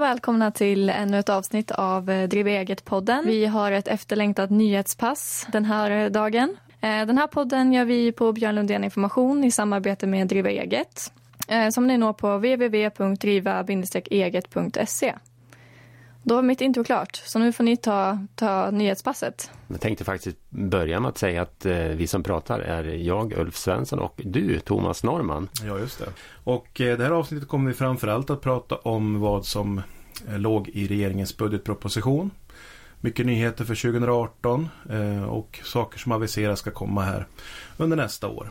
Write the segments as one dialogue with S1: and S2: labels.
S1: och välkomna till ännu ett avsnitt av eh, Driv eget-podden. Vi har ett efterlängtat nyhetspass den här eh, dagen. Eh, den här podden gör vi på Björn Lundén Information i samarbete med Driva eget som ni når på www.driva-eget.se. Då var mitt intro klart, så nu får ni ta, ta nyhetspasset.
S2: Jag tänkte faktiskt börja med att säga att eh, vi som pratar är jag, Ulf Svensson och du, Thomas Norman.
S3: Ja, just det. Och eh, det här avsnittet kommer vi framförallt att prata om vad som eh, låg i regeringens budgetproposition. Mycket nyheter för 2018 eh, och saker som aviseras ska komma här under nästa år.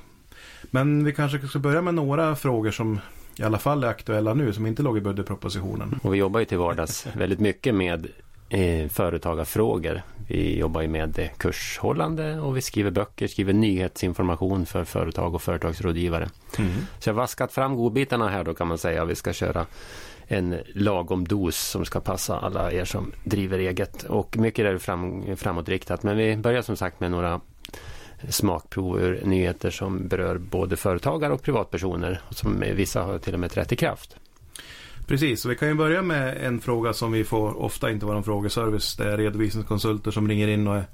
S3: Men vi kanske ska börja med några frågor som i alla fall är aktuella nu som inte låg i budgetpropositionen.
S2: Och vi jobbar ju till vardags väldigt mycket med eh, företagarfrågor. Vi jobbar ju med kurshållande och vi skriver böcker, skriver nyhetsinformation för företag och företagsrådgivare. Mm. Så jag har vaskat fram godbitarna här då kan man säga. Vi ska köra en lagom dos som ska passa alla er som driver eget. Och mycket är fram, framåtriktat. Men vi börjar som sagt med några smakprov ur nyheter som berör både företagare och privatpersoner. Som vissa har till och med trätt i kraft.
S3: Precis, och vi kan ju börja med en fråga som vi får ofta inte vara frågeservice. Det är redovisningskonsulter som ringer in och är,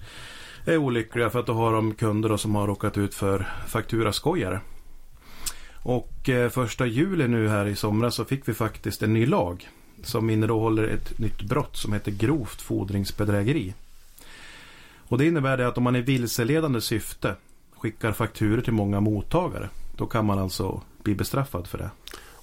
S3: är olyckliga för att då har de kunder som har råkat ut för fakturaskojare. Och eh, första juli nu här i somras så fick vi faktiskt en ny lag som innehåller ett nytt brott som heter grovt fordringsbedrägeri. Och det innebär det att om man i vilseledande syfte skickar fakturer till många mottagare då kan man alltså bli bestraffad för det.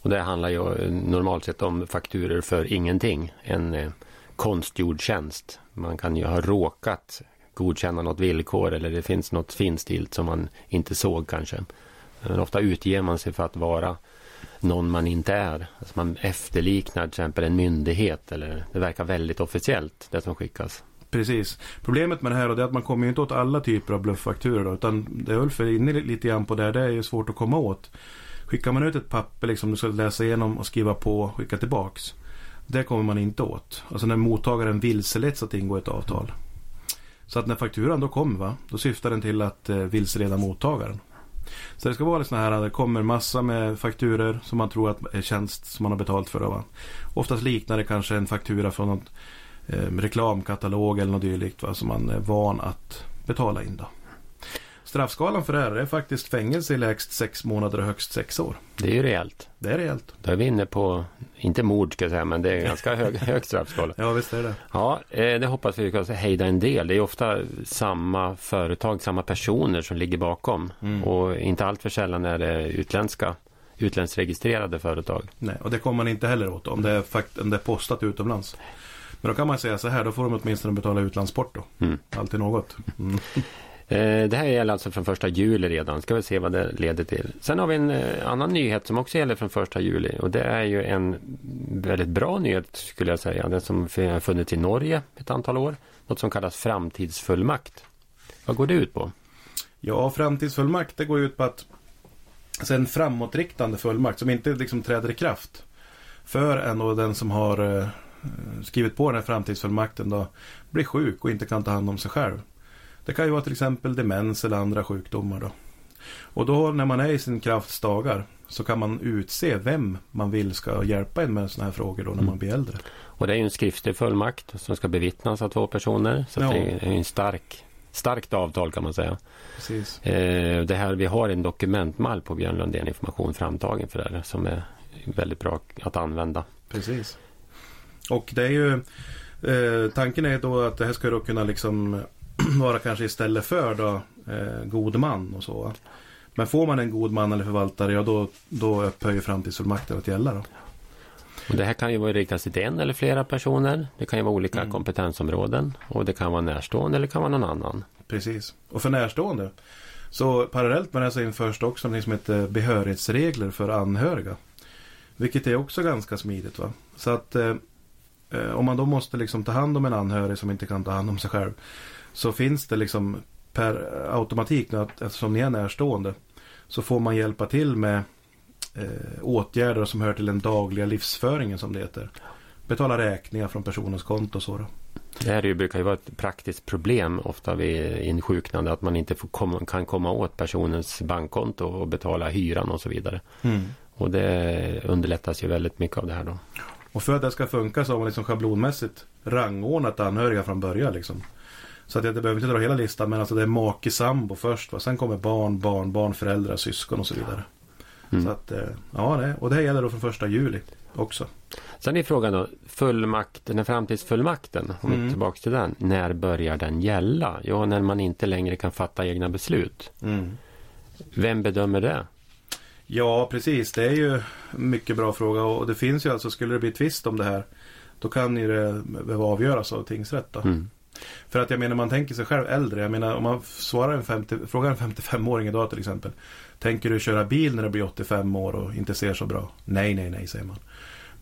S2: Och det handlar ju normalt sett om fakturer för ingenting. En eh, konstgjord tjänst. Man kan ju ha råkat godkänna något villkor eller det finns något finstilt som man inte såg kanske. Men ofta utger man sig för att vara någon man inte är. Alltså man efterliknar till exempel en myndighet eller det verkar väldigt officiellt det som skickas.
S3: Precis. Problemet med det här är att man kommer ju inte åt alla typer av blufffakturor. Utan det är inne lite grann på där, Det är ju svårt att komma åt. Skickar man ut ett papper liksom du ska läsa igenom och skriva på och skicka tillbaks. Det kommer man inte åt. Alltså när mottagaren vilseleds att ingå ett avtal. Så att när fakturan då kommer va, då syftar den till att eh, vilseleda mottagaren. Så det ska vara sådana här, det kommer massa med fakturer som man tror att är tjänst som man har betalt för. Va? Oftast liknar det kanske en faktura från något eh, reklamkatalog eller något dylikt va, som man är van att betala in. Då. Straffskalan för det här är faktiskt fängelse i lägst sex månader och högst sex år.
S2: Det är ju rejält.
S3: Det är rejält.
S2: Då är vi inne på, inte mord ska jag säga, men det är ganska hög, hög straffskala.
S3: ja, visst är det.
S2: Ja, eh, det hoppas vi kan hejda en del. Det är ofta samma företag, samma personer som ligger bakom. Mm. Och inte allt för sällan är det utländska utlandsregistrerade företag.
S3: Nej, och det kommer man inte heller åt om det är, fakt om det är postat utomlands. Men då kan man säga så här, då får de åtminstone betala utlandsporto. Mm. Alltid något. Mm.
S2: Eh, det här gäller alltså från första juli redan. Ska vi se vad det leder till. Sen har vi en eh, annan nyhet som också gäller från första juli. Och det är ju en väldigt bra nyhet skulle jag säga. Den som har funnits i Norge ett antal år. Något som kallas framtidsfullmakt. Vad går det ut på?
S3: Ja, framtidsfullmakt det går ut på att alltså en framåtriktande fullmakt som inte liksom träder i kraft för den som har eh, skrivit på den här framtidsfullmakten då blir sjuk och inte kan ta hand om sig själv. Det kan ju vara till exempel demens eller andra sjukdomar. Då. Och då när man är i sin krafts dagar så kan man utse vem man vill ska hjälpa en med sådana här frågor då när mm. man blir äldre.
S2: Och det är ju en skriftlig fullmakt som ska bevittnas av två personer. Så ja. det är en stark, starkt avtal kan man säga.
S3: Precis.
S2: Eh, det här, vi har en dokumentmall på Björn Lundén Information framtagen för det här som är väldigt bra att använda.
S3: Precis. Och det är ju eh, tanken är då att det här ska då kunna liksom vara kanske istället för då eh, god man och så. Men får man en god man eller förvaltare, ja då, då upphöjer framtidsfullmakten att gälla. Då.
S2: Och det här kan ju vara riktat till en eller flera personer. Det kan ju vara olika mm. kompetensområden. Och det kan vara närstående eller kan vara någon annan.
S3: Precis. Och för närstående. Så parallellt med det så införs det också något som heter behörighetsregler för anhöriga. Vilket är också ganska smidigt. va. Så att eh om man då måste liksom ta hand om en anhörig som inte kan ta hand om sig själv. Så finns det liksom per automatik, att, eftersom ni är närstående, så får man hjälpa till med eh, åtgärder som hör till den dagliga livsföringen som det heter. Betala räkningar från personens konto och så. Då.
S2: Det här ju, brukar ju vara ett praktiskt problem ofta vid insjuknande att man inte komma, kan komma åt personens bankkonto och betala hyran och så vidare. Mm. Och det underlättas ju väldigt mycket av det här då.
S3: Och för att det ska funka så har man liksom schablonmässigt rangordnat anhöriga från början. Liksom. Så att jag behöver inte dra hela listan men alltså det är make, sambo först. Va? Sen kommer barn, barn, barn, föräldrar, syskon och så vidare. Mm. Så att, eh, ja, det, och det här gäller då från första juli också.
S2: Sen är frågan då, fullmakt, den här framtidsfullmakten, om mm. vi tillbaka till den. När börjar den gälla? Ja, när man inte längre kan fatta egna beslut. Mm. Vem bedömer det?
S3: Ja, precis. Det är ju en mycket bra fråga och det finns ju alltså, skulle det bli tvist om det här, då kan ju det behöva avgöras av tingsrätt. Mm. För att jag menar, man tänker sig själv äldre. Jag menar, om man svarar en 50, frågar en 55-åring idag till exempel. Tänker du köra bil när du blir 85 år och inte ser så bra? Nej, nej, nej, säger man.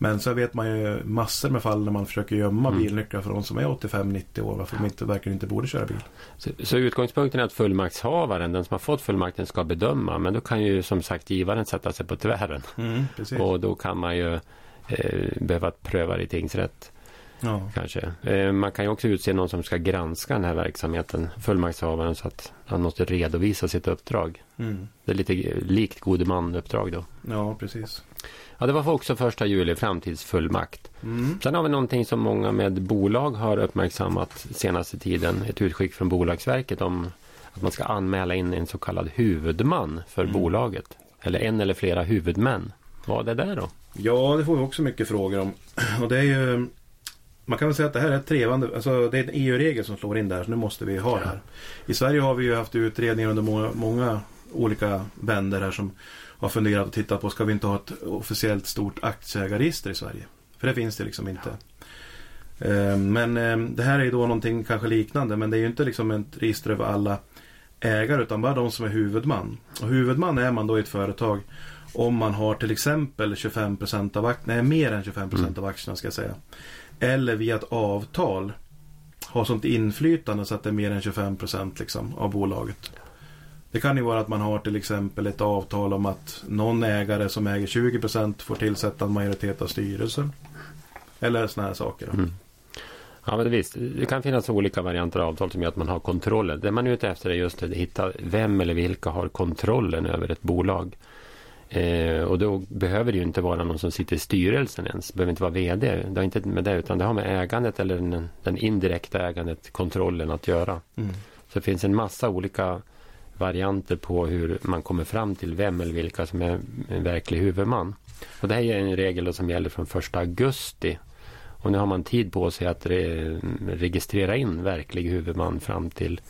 S3: Men så vet man ju massor med fall när man försöker gömma mm. bilnycklar för de som är 85-90 år. Varför de inte, verkligen inte borde köra bil.
S2: Så, så, utgångspunkten är att fullmaktshavaren, den som har fått fullmakten, ska bedöma. Men då kan ju som sagt givaren sätta sig på tvären. Mm, och då kan man ju eh, behöva pröva det i tingsrätt. Ja. Kanske. Eh, man kan ju också utse någon som ska granska den här verksamheten, fullmaktshavaren, så att han måste redovisa sitt uppdrag. Mm. Det är lite likt gode man-uppdrag då.
S3: Ja, precis.
S2: Ja, det var också första juli, framtidsfullmakt. Mm. Sen har vi någonting som många med bolag har uppmärksammat senaste tiden. Ett utskick från Bolagsverket om att man ska anmäla in en så kallad huvudman för mm. bolaget. Eller en eller flera huvudmän. Vad är det då?
S3: Ja, det får vi också mycket frågor om. Och det är ju man kan väl säga att det här är ett trevande, alltså det är en EU-regel som slår in där, så nu måste vi ha det här. I Sverige har vi ju haft utredningar under många, många olika vänder här som har funderat och tittat på, ska vi inte ha ett officiellt stort aktieägarregister i Sverige? För det finns det liksom inte. Eh, men eh, det här är ju då någonting kanske liknande, men det är ju inte liksom ett register över alla ägare, utan bara de som är huvudman. Och huvudman är man då i ett företag om man har till exempel 25% av aktierna, nej mer än 25 mm. av aktierna ska jag säga. Eller via ett avtal har sånt inflytande så att det är mer än 25% liksom, av bolaget. Det kan ju vara att man har till exempel ett avtal om att någon ägare som äger 20% får tillsätta en majoritet av styrelsen. Eller sådana här saker. Mm.
S2: Ja, men visst. Det kan finnas olika varianter av avtal som gör att man har kontrollen. Det man är ute efter är just att hitta vem eller vilka har kontrollen över ett bolag. Eh, och då behöver det ju inte vara någon som sitter i styrelsen ens. Det behöver inte vara VD. Det har inte med det utan det har med ägandet eller den, den indirekta ägandet, kontrollen att göra. Mm. Så det finns en massa olika varianter på hur man kommer fram till vem eller vilka som är en verklig huvudman. Och det här är en regel som gäller från 1 augusti. Och nu har man tid på sig att re registrera in verklig huvudman fram till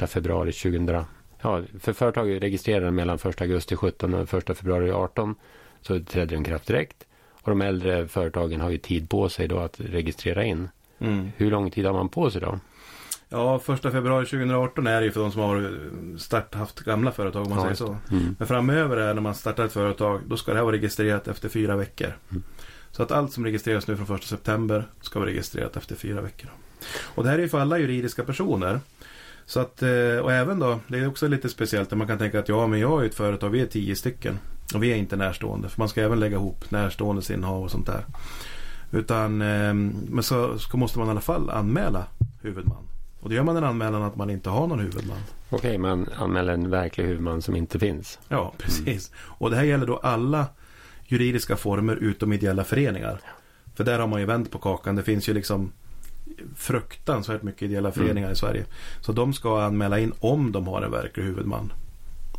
S2: 1 februari 2000, ja, för företag registrerar mellan 1 augusti 17 och 1 februari 18 så träder den kraft direkt. Och de äldre företagen har ju tid på sig då att registrera in. Mm. Hur lång tid har man på sig då?
S3: Ja, första februari 2018 är det ju för de som har start, haft gamla företag om man ja, säger så. Mm. Men framöver är när man startar ett företag, då ska det här vara registrerat efter fyra veckor. Mm. Så att allt som registreras nu från 1 september ska vara registrerat efter fyra veckor. Och det här är ju för alla juridiska personer. Så att, eh, och även då, det är också lite speciellt där man kan tänka att ja men jag har ju ett företag, vi är tio stycken. Och vi är inte närstående. För man ska även lägga ihop närstående innehav och sånt där. Utan, ehm, men så, så måste man i alla fall anmäla huvudman. Och då gör man en anmälan att man inte har någon huvudman.
S2: Okej, man anmäler en verklig huvudman som inte finns.
S3: Ja, precis. Mm. Och det här gäller då alla juridiska former utom ideella föreningar. För där har man ju vänt på kakan. Det finns ju liksom fruktansvärt mycket ideella föreningar mm. i Sverige. Så de ska anmäla in om de har en verklig huvudman.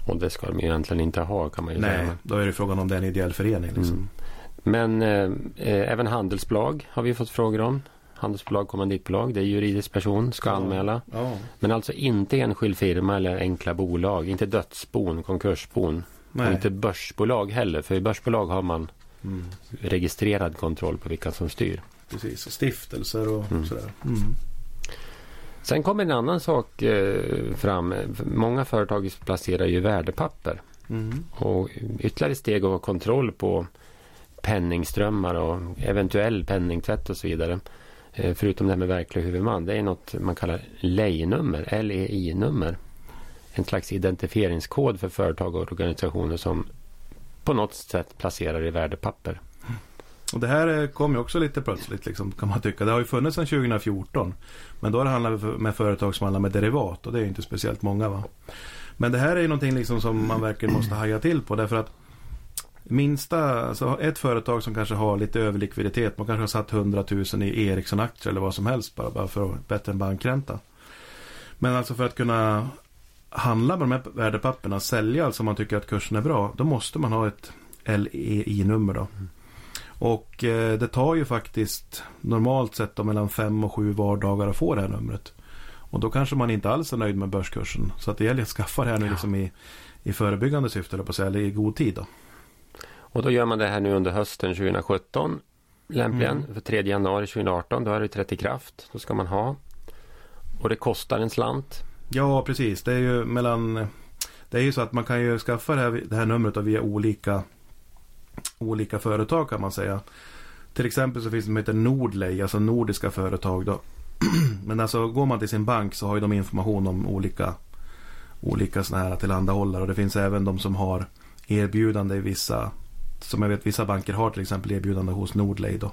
S2: Och det ska de egentligen inte ha kan man ju
S3: Nej,
S2: säga.
S3: Nej, då är det frågan om det är en ideell förening. Liksom. Mm.
S2: Men eh, eh, även handelsbolag har vi fått frågor om. Handelsbolag, kommanditbolag, det är juridisk person, ska anmäla. Ja. Men alltså inte enskild firma eller enkla bolag, inte dödsbon, konkursbon. Nej. Och inte börsbolag heller, för i börsbolag har man mm. registrerad kontroll på vilka som styr.
S3: Precis, stiftelser och mm. sådär. Mm.
S2: Sen kommer en annan sak eh, fram. Många företag placerar ju värdepapper. Mm. Och ytterligare steg att ha kontroll på penningströmmar och eventuell penningtvätt och så vidare. Eh, förutom det här med verklig huvudman. Det är något man kallar LEI-nummer, LEI-nummer. En slags identifieringskod för företag och organisationer som på något sätt placerar i värdepapper. Mm.
S3: Och det här eh, kom ju också lite plötsligt liksom, kan man tycka. Det har ju funnits sedan 2014. Men då har det handlat med företag som handlar med derivat och det är ju inte speciellt många va. Men det här är ju någonting liksom som man verkligen måste haja till på därför att Minsta, alltså ett företag som kanske har lite överlikviditet. Man kanske har satt 100 000 i Ericsson-aktier eller vad som helst bara, bara för att bättre än bankränta. Men alltså för att kunna handla med de här värdepapperna, sälja alltså om man tycker att kursen är bra, då måste man ha ett LEI-nummer då. Mm. Och eh, det tar ju faktiskt normalt sett då mellan fem och sju vardagar att få det här numret. Och då kanske man inte alls är nöjd med börskursen. Så att det gäller att skaffa det här nu ja. liksom i, i förebyggande syfte, eller på att säga, eller i god tid. Då.
S2: Och då gör man det här nu under hösten 2017 lämpligen. Mm. För 3 januari 2018 då är det trätt i kraft. Då ska man ha. Och det kostar en slant.
S3: Ja precis. Det är ju mellan Det är ju så att man kan ju skaffa det här, det här numret via olika Olika företag kan man säga. Till exempel så finns det som heter Nordley, alltså nordiska företag då. Men alltså går man till sin bank så har ju de information om olika olika sådana här tillhandahållare och det finns även de som har erbjudande i vissa som jag vet vissa banker har till exempel erbjudande hos Nordley då.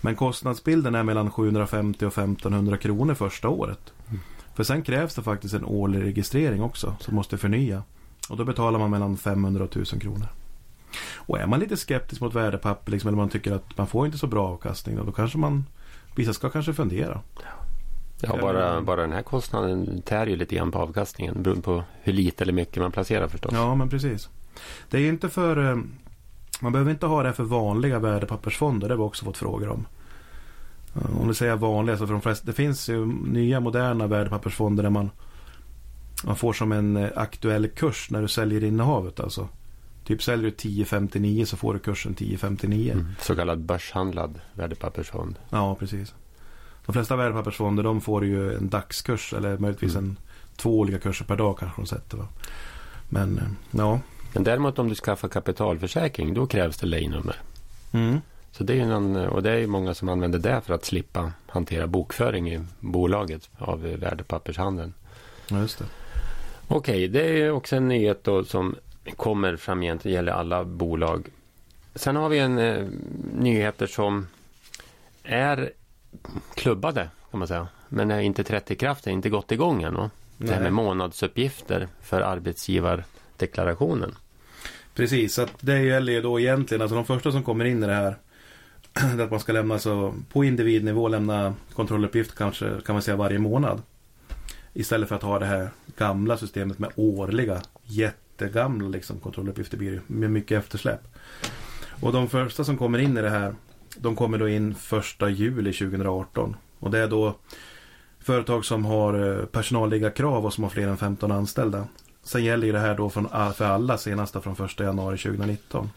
S3: Men kostnadsbilden är mellan 750 och 1500 kronor första året. Mm. För sen krävs det faktiskt en årlig registrering också som måste förnya. Och då betalar man mellan 500 och 1000 kronor. Och är man lite skeptisk mot värdepapper liksom, eller man tycker att man får inte så bra avkastning då, då kanske man Vissa ska kanske fundera.
S2: Ja, bara, bara den här kostnaden tär ju lite grann på avkastningen beroende på hur lite eller mycket man placerar förstås.
S3: Ja, men precis. Det är inte för eh, man behöver inte ha det för vanliga värdepappersfonder. Det har vi också fått frågor om. Eh, om du säger vanliga så för de flesta. Det finns ju nya moderna värdepappersfonder där man man får som en eh, aktuell kurs när du säljer innehavet alltså. Typ säljer du 10,59 så får du kursen 10,59. Mm,
S2: så kallad börshandlad värdepappersfond.
S3: Ja, precis. De flesta värdepappersfonder de får ju en dagskurs eller möjligtvis mm. en, två olika kurser per dag kanske de sätter. Va? Men eh, ja.
S2: Men däremot om du skaffar kapitalförsäkring då krävs det lejnummer. Mm. Så det är någon, och det är många som använder det för att slippa hantera bokföring i bolaget av värdepappershandeln.
S3: Ja, just det.
S2: Okej, det är också en nyhet då som kommer framgent. Det gäller alla bolag. Sen har vi en eh, nyheter som är klubbade kan man säga. Men är inte trätt i kraft, är inte gått igång än. Det här med månadsuppgifter för deklarationen.
S3: Precis, så att det gäller ju då egentligen, alltså de första som kommer in i det här det att man ska lämna så på individnivå lämna kontrolluppgift kanske kan man säga varje månad. Istället för att ha det här gamla systemet med årliga jättegamla liksom, kontrolluppgifter blir med mycket eftersläpp. Och de första som kommer in i det här de kommer då in första juli 2018. Och det är då företag som har eh, personalliga krav och som har fler än 15 anställda. Sen gäller ju det här då från, äh, för alla senast från 1 januari 2019.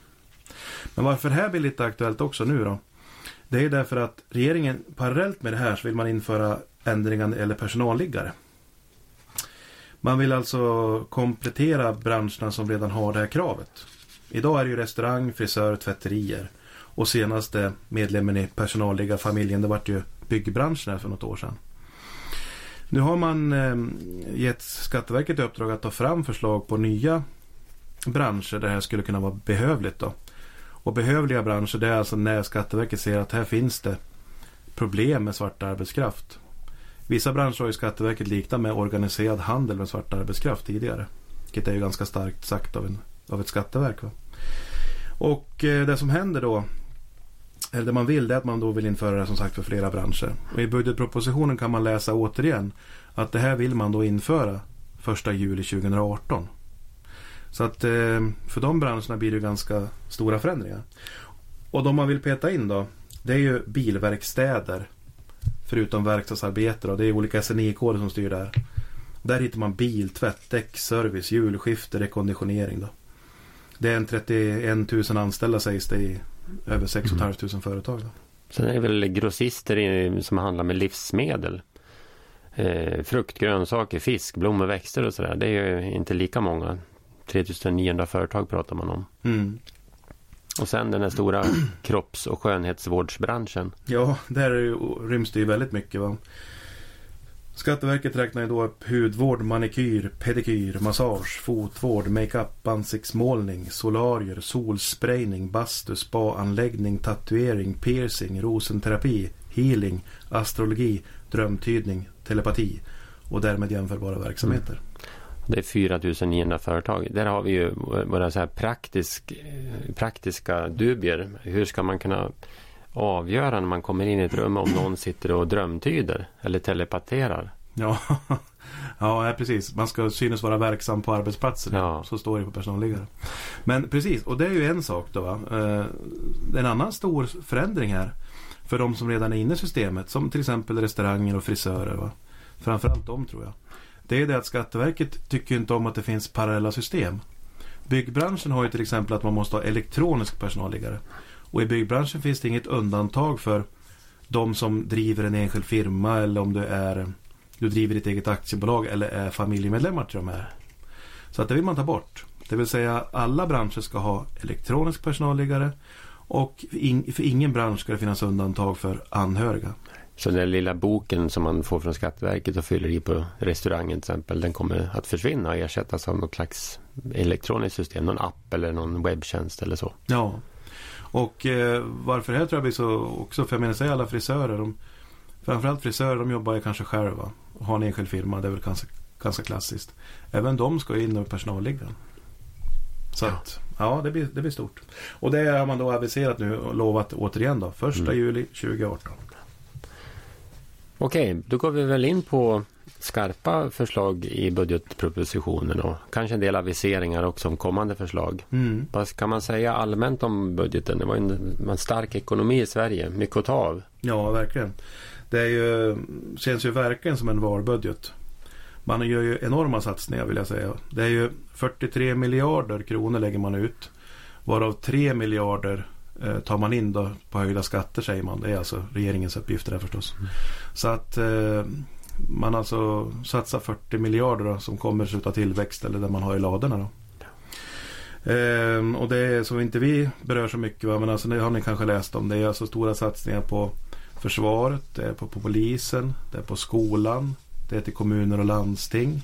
S3: Men varför det här blir lite aktuellt också nu då? Det är därför att regeringen parallellt med det här så vill man införa ändringar eller personalliggare. Man vill alltså komplettera branscherna som redan har det här kravet. Idag är det ju restaurang, frisör, tvätterier. Och senaste medlemmen i personalliggarfamiljen det vart ju byggbranschen här för något år sedan. Nu har man eh, gett Skatteverket i uppdrag att ta fram förslag på nya branscher där det här skulle kunna vara behövligt. Då. Och behövliga branscher det är alltså när Skatteverket ser att här finns det problem med svart arbetskraft. Vissa branscher har ju Skatteverket liknat med organiserad handel med svart arbetskraft tidigare. Vilket är ju ganska starkt sagt av, en, av ett skatteverk. Va? Och eh, det som händer då eller det man vill det är att man då vill införa det som sagt för flera branscher. Och I budgetpropositionen kan man läsa återigen att det här vill man då införa 1 juli 2018. Så att eh, för de branscherna blir det ganska stora förändringar. Och de man vill peta in då det är ju bilverkstäder förutom verkstadsarbetare och det är olika SNI-koder som styr där. Där hittar man biltvätt, däckservice, hjulskifte, rekonditionering. Då. Det är en 31 000 anställda sägs det i över 6 500 mm. företag. Då.
S2: Sen är det väl grossister i, som handlar med livsmedel. Eh, frukt, grönsaker, fisk, blommor, växter och sådär. Det är ju inte lika många. 3900 företag pratar man om. Mm. Och sen den här stora kropps och skönhetsvårdsbranschen.
S3: Ja, där ryms det ju väldigt mycket. Va? Skatteverket räknar ju då upp hudvård, manikyr, pedikyr, massage, fotvård, makeup, ansiktsmålning, solarier, solsprayning, bastu, spaanläggning, tatuering, piercing, rosenterapi, healing, astrologi, drömtydning, telepati och därmed jämförbara verksamheter. Mm.
S2: Det är 4900 företag. Där har vi ju våra så här praktisk, eh, praktiska dubier. Hur ska man kunna avgöra när man kommer in i ett rum om någon sitter och drömtyder eller telepaterar?
S3: Ja, ja precis. Man ska synes vara verksam på arbetsplatsen. Ja. Så står det på personalliggare. Men precis, och det är ju en sak då. Va? Eh, en annan stor förändring här för de som redan är inne i systemet. Som till exempel restauranger och frisörer. Va? Framförallt de tror jag. Det är det att Skatteverket tycker inte om att det finns parallella system. Byggbranschen har ju till exempel att man måste ha elektronisk personalliggare. Och i byggbranschen finns det inget undantag för de som driver en enskild firma eller om du är du driver ditt eget aktiebolag eller är familjemedlemmar till de här. Så att det vill man ta bort. Det vill säga alla branscher ska ha elektronisk personalliggare och för ingen bransch ska det finnas undantag för anhöriga.
S2: Så den lilla boken som man får från Skatteverket och fyller i på restaurangen till exempel, den kommer att försvinna och ersättas av något slags elektroniskt system, någon app eller någon webbtjänst eller så.
S3: Ja, och eh, varför det här tror jag blir så också, för jag menar, säg alla frisörer, de, framförallt frisörer, de jobbar ju kanske själva och har en enskild firma, det är väl ganska, ganska klassiskt. Även de ska in med personalliggaren. Så ja. att, ja, det blir, det blir stort. Och det har man då aviserat nu och lovat återigen då, första mm. juli 2018.
S2: Okej, då går vi väl in på skarpa förslag i budgetpropositionen och kanske en del aviseringar också om kommande förslag. Mm. Vad kan man säga allmänt om budgeten? Det var en, en stark ekonomi i Sverige, mycket att ta av.
S3: Ja, verkligen. Det är ju, känns ju verkligen som en valbudget. Man gör ju enorma satsningar vill jag säga. Det är ju 43 miljarder kronor lägger man ut. Varav 3 miljarder tar man in då på höjda skatter säger man. Det är alltså regeringens uppgifter där förstås. Mm. Så att eh, man alltså satsar 40 miljarder då, som kommer av tillväxt eller där man har i ladorna. Då. Eh, och det är så inte vi berör så mycket va? men alltså det har ni kanske läst om. Det är alltså stora satsningar på försvaret, det är på, på polisen, det är på skolan, det är till kommuner och landsting.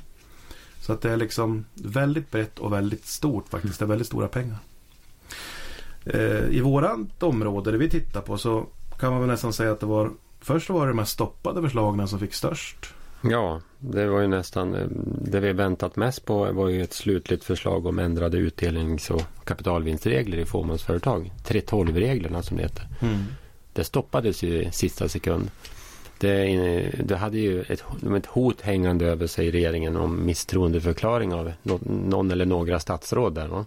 S3: Så att det är liksom väldigt brett och väldigt stort faktiskt. Det är väldigt stora pengar. Eh, I vårat område det vi tittar på så kan man väl nästan säga att det var Först var det de här stoppade förslagen som fick störst.
S2: Ja, det var ju nästan eh, det vi väntat mest på var ju ett slutligt förslag om ändrade utdelnings och kapitalvinstregler i fåmansföretag. 3.12-reglerna som det heter. Mm. Det stoppades ju i sista sekund. Det, det hade ju ett, ett hot hängande över sig regeringen om misstroendeförklaring av någon eller några statsråd där. Va?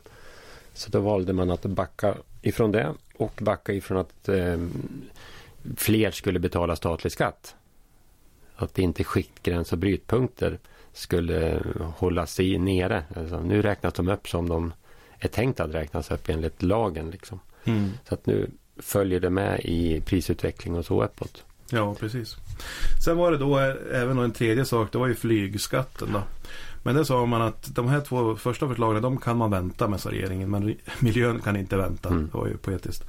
S2: Så då valde man att backa ifrån det och backa ifrån att eh, fler skulle betala statlig skatt. Att inte skiktgräns och brytpunkter skulle hållas i nere. Alltså, nu räknas de upp som de är tänkt att räknas upp enligt lagen. Liksom. Mm. Så att nu följer det med i prisutveckling och så uppåt.
S3: Ja, precis. Sen var det då även en tredje sak, det var ju flygskatten då. Men det sa man att de här två första förslagen, de kan man vänta med, sa regeringen. Men miljön kan inte vänta. Mm. Det var ju poetiskt.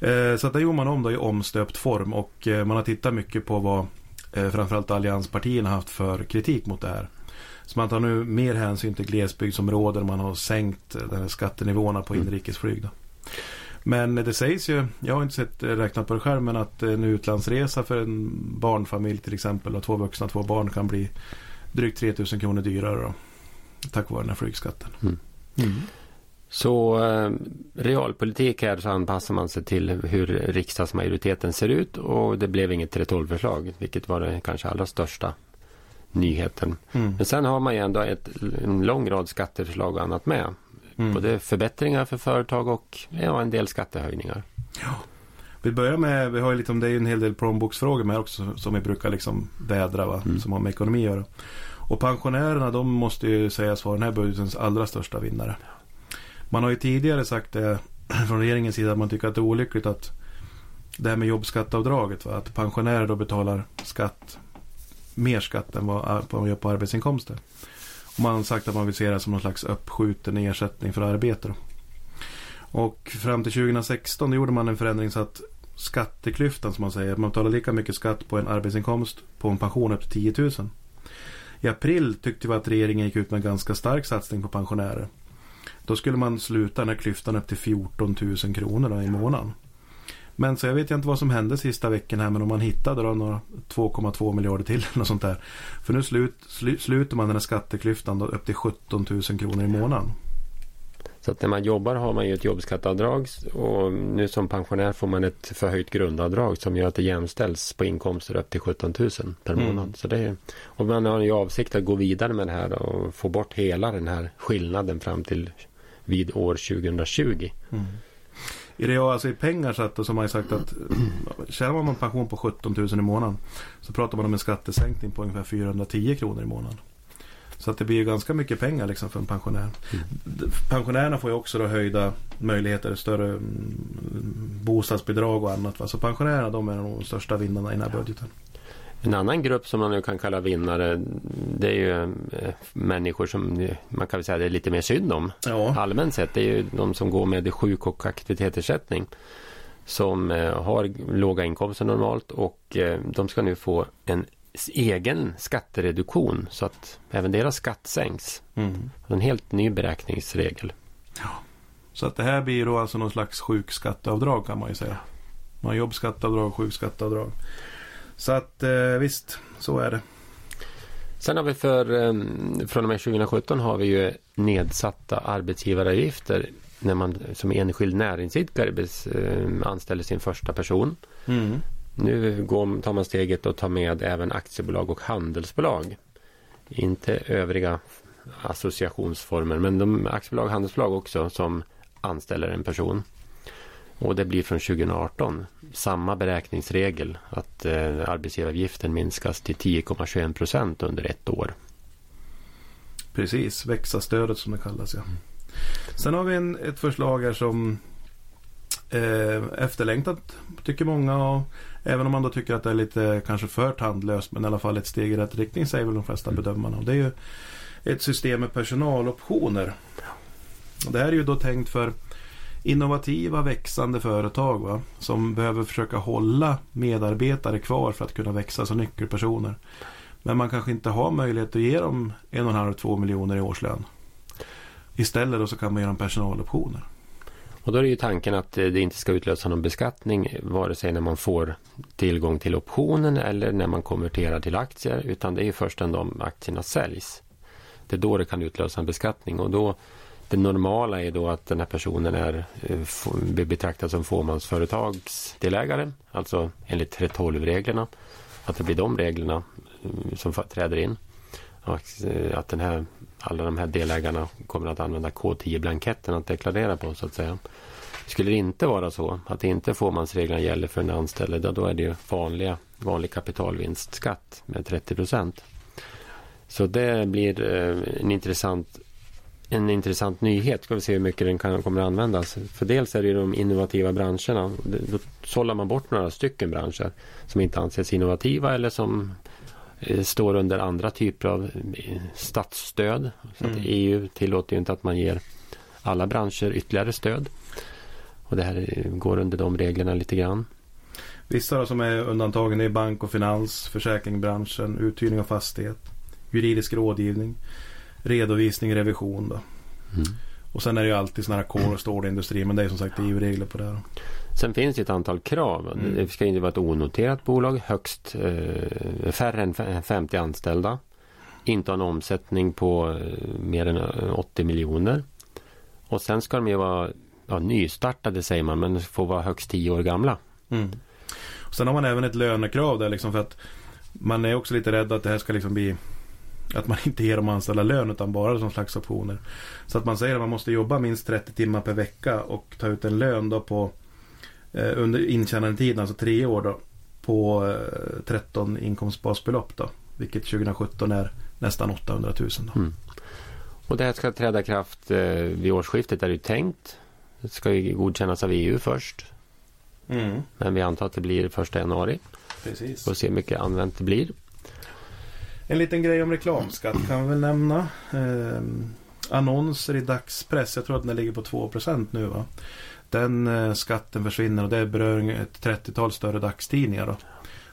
S3: Eh, så att det gjorde man om då i omstöpt form och eh, man har tittat mycket på vad eh, framförallt allianspartierna haft för kritik mot det här. Så man tar nu mer hänsyn till glesbygdsområden. Man har sänkt skattenivåerna på mm. inrikesflyg. Då. Men det sägs ju, jag har inte sett räknat på det själv, men att en utlandsresa för en barnfamilj till exempel och två vuxna, två barn kan bli drygt 3000 kronor dyrare då, tack vare den här flygskatten. Mm. Mm.
S2: Så eh, realpolitik här så anpassar man sig till hur riksdagsmajoriteten ser ut och det blev inget 3.12-förslag vilket var det kanske allra största nyheten. Mm. Men sen har man ju ändå ett, en lång rad skatteförslag och annat med. Mm. Både förbättringar för företag och ja, en del skattehöjningar.
S3: Ja. Vi börjar med, vi har ju liksom, det är en hel del plånboksfrågor med också som vi brukar liksom vädra va? Mm. som har med ekonomi att göra. Och pensionärerna de måste ju sägas vara den här budgetens allra största vinnare. Man har ju tidigare sagt det från regeringens sida att man tycker att det är olyckligt att det här med jobbskatteavdraget, va? att pensionärer då betalar skatt, mer skatt än vad man gör på arbetsinkomster. Och man har sagt att man vill se det som någon slags uppskjuten ersättning för arbete. Då. Och fram till 2016 gjorde man en förändring så att skatteklyftan som man säger, man betalar lika mycket skatt på en arbetsinkomst på en pension upp till 10 000. I april tyckte vi att regeringen gick ut med en ganska stark satsning på pensionärer. Då skulle man sluta den här klyftan upp till 14 000 kronor i månaden. Men så jag vet inte vad som hände sista veckan här men om man hittade då några 2,2 miljarder till eller något sånt där. För nu slut, sl, sluter man den här skatteklyftan då upp till 17 000 kronor i månaden.
S2: Så att när man jobbar har man ju ett jobbskatteavdrag och nu som pensionär får man ett förhöjt grundavdrag som gör att det jämställs på inkomster upp till 17 000 per mm. månad. Så det är, och man har ju avsikt att gå vidare med det här och få bort hela den här skillnaden fram till vid år 2020. Mm.
S3: I real, alltså i pengar satt så har man ju sagt att tjänar man pension på 17 000 i månaden så pratar man om en skattesänkning på ungefär 410 kronor i månaden. Så att det blir ju ganska mycket pengar liksom för en pensionär. Mm. Pensionärerna får ju också då höjda möjligheter, större mm, bostadsbidrag och annat. Va? Så pensionärerna de är de största vinnarna i den här budgeten.
S2: En annan grupp som man nu kan kalla vinnare det är ju eh, människor som man kan säga det är lite mer synd om. Ja. Allmänt sett det är ju de som går med sjuk och aktivitetsersättning. Som eh, har låga inkomster normalt och eh, de ska nu få en egen skattereduktion så att även deras skatt sänks. Mm. En helt ny beräkningsregel.
S3: Ja. Så att det här blir då alltså någon slags sjukskatteavdrag kan man ju säga. Man har jobbskatteavdrag sjukskatteavdrag. Så att eh, visst, så är det.
S2: Sen har vi för från och med 2017 har vi ju nedsatta arbetsgivaravgifter när man som enskild näringsidkare anställer sin första person. Mm. Nu går, tar man steget och tar med även aktiebolag och handelsbolag. Inte övriga associationsformer men de aktiebolag och handelsbolag också som anställer en person. Och det blir från 2018 samma beräkningsregel att eh, arbetsgivaravgiften minskas till 10,21 procent under ett år.
S3: Precis, växa-stödet som det kallas ja. Sen har vi en, ett förslag här som eh, efterlängtat tycker många och även om man då tycker att det är lite kanske för tandlöst men i alla fall ett steg i rätt riktning säger väl de flesta mm. bedömarna. Och det är ju ett system med personaloptioner. Och det här är ju då tänkt för innovativa växande företag va? som behöver försöka hålla medarbetare kvar för att kunna växa som nyckelpersoner. Men man kanske inte har möjlighet att ge dem en och en halv, två miljoner i årslön. Istället så kan man ge dem personaloptioner.
S2: Och då är det ju tanken att eh, det inte ska utlösa någon beskattning vare sig när man får tillgång till optionen eller när man konverterar till aktier utan det är först när de aktierna säljs. Det är då det kan utlösa en beskattning och då det normala är då att den här personen är eh, betraktad som fåmansföretagsdelägare, alltså enligt 3.12-reglerna. Att det blir de reglerna eh, som träder in. Att den här, alla de här delägarna kommer att använda K10-blanketten att deklarera på så att säga. Skulle det inte vara så att inte fåmansreglerna gäller för en anställd, då är det ju vanliga, vanlig kapitalvinstskatt med 30 procent. Så det blir eh, en intressant en intressant nyhet. Ska vi se hur mycket den kan, kommer att användas. För dels är det de innovativa branscherna. Då sållar man bort några stycken branscher som inte anses innovativa eller som står under andra typer av eh, statsstöd. Så mm. EU tillåter ju inte att man ger alla branscher ytterligare stöd. Och det här går under de reglerna lite grann.
S3: Vissa som är undantagen är bank och finans, försäkringsbranschen, uthyrning av fastighet, juridisk rådgivning redovisning, revision då. Mm. Och sen är det ju alltid sådana här kol och stålindustri men det är som sagt EU-regler på det här.
S2: Sen finns det ett antal krav. Mm. Det ska inte vara ett onoterat bolag, högst eh, färre än 50 anställda. Inte ha en omsättning på eh, mer än 80 eh, miljoner. Och sen ska de ju vara ja, nystartade säger man men får vara högst 10 år gamla. Mm.
S3: sen har man även ett lönekrav där liksom för att man är också lite rädd att det här ska liksom bli att man inte ger de anställda lön utan bara som slags optioner. Så att man säger att man måste jobba minst 30 timmar per vecka och ta ut en lön då på under intjänandetiden, alltså tre år då, på eh, 13 inkomstbasbelopp då. Vilket 2017 är nästan 800 000 då. Mm.
S2: Och det här ska träda kraft eh, vid årsskiftet är det tänkt. Det ska ju godkännas av EU först. Mm. Men vi antar att det blir första januari. Precis. Får se hur mycket använt det blir.
S3: En liten grej om reklamskatt kan vi väl nämna. Eh, annonser i dagspress, jag tror att den ligger på 2% nu va. Den eh, skatten försvinner och det berör ett 30-tal större dagstidningar då.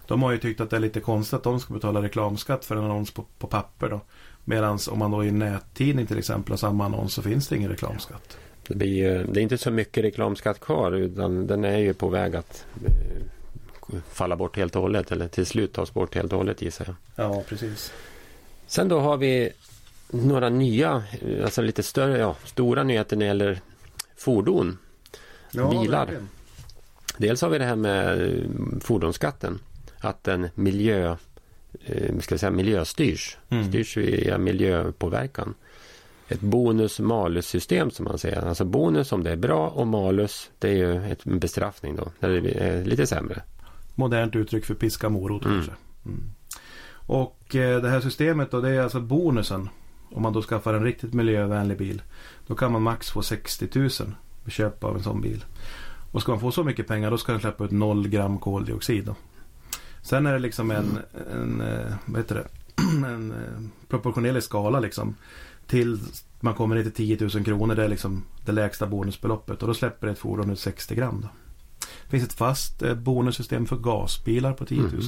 S3: De har ju tyckt att det är lite konstigt att de ska betala reklamskatt för en annons på, på papper då. Medan om man då i en nättidning till exempel har samma annons så finns det ingen reklamskatt.
S2: Det, blir, det är inte så mycket reklamskatt kvar utan den är ju på väg att eh, falla bort helt och hållet eller till slut tas bort helt och hållet gissar
S3: jag. Ja, precis.
S2: Sen då har vi några nya, alltså lite större, ja, stora nyheter när det gäller fordon. Ja, bilar. Verkligen. Dels har vi det här med eh, fordonsskatten. Att den miljö, eh, ska säga, miljöstyrs. Mm. Styrs via miljöpåverkan. Ett bonus-malus-system som man säger. Alltså bonus om det är bra och malus det är ju en bestraffning då. När det är lite sämre.
S3: Modernt uttryck för piska morot mm. kanske. Mm. Och eh, det här systemet då det är alltså bonusen. Om man då skaffar en riktigt miljövänlig bil. Då kan man max få 60 000 vid köp av en sån bil. Och ska man få så mycket pengar då ska den släppa ut 0 gram koldioxid. Då. Sen är det liksom en, en, eh, vad heter det? en eh, proportionerlig skala liksom. Till man kommer ner till 10 000 kronor. Det är liksom det lägsta bonusbeloppet. Och då släpper ett fordon ut 60 gram. Då. Det finns ett fast eh, bonussystem för gasbilar på 10 000. Mm.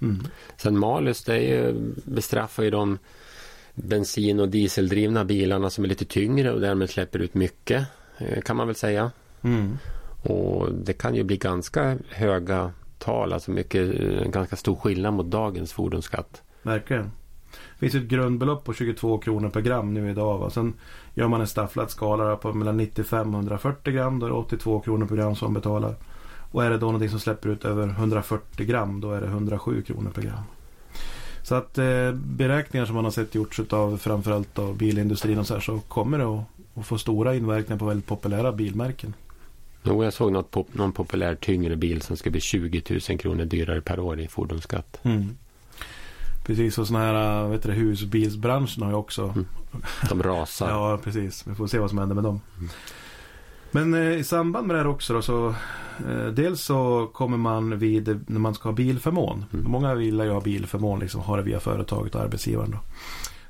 S2: Mm. Sen malus det är ju, bestraffar ju de bensin och dieseldrivna bilarna som är lite tyngre och därmed släpper ut mycket. Kan man väl säga. Mm. Och det kan ju bli ganska höga tal, alltså mycket, ganska stor skillnad mot dagens fordonsskatt.
S3: Verkligen. Det finns ett grundbelopp på 22 kronor per gram nu idag. Va? Sen gör man en stafflad skala på mellan 95 och 140 gram. Då är det 82 kronor per gram som betalar. Och är det då någonting som släpper ut över 140 gram då är det 107 kronor per gram. Så att eh, beräkningar som man har sett gjorts av framförallt av bilindustrin och så här så kommer det att, att få stora inverkningar på väldigt populära bilmärken.
S2: Jo, jag såg något pop, någon populär tyngre bil som ska bli 20 000 kronor dyrare per år i fordonsskatt. Mm.
S3: Precis, och sådana här äh, vet du, husbilsbranschen har ju också... Mm.
S2: De rasar.
S3: ja, precis. Vi får se vad som händer med dem. Mm. Men eh, i samband med det här också då, så eh, dels så kommer man vid när man ska ha bilförmån. Mm. Många vill ju ha bilförmån, liksom ha det via företaget och arbetsgivaren. Då,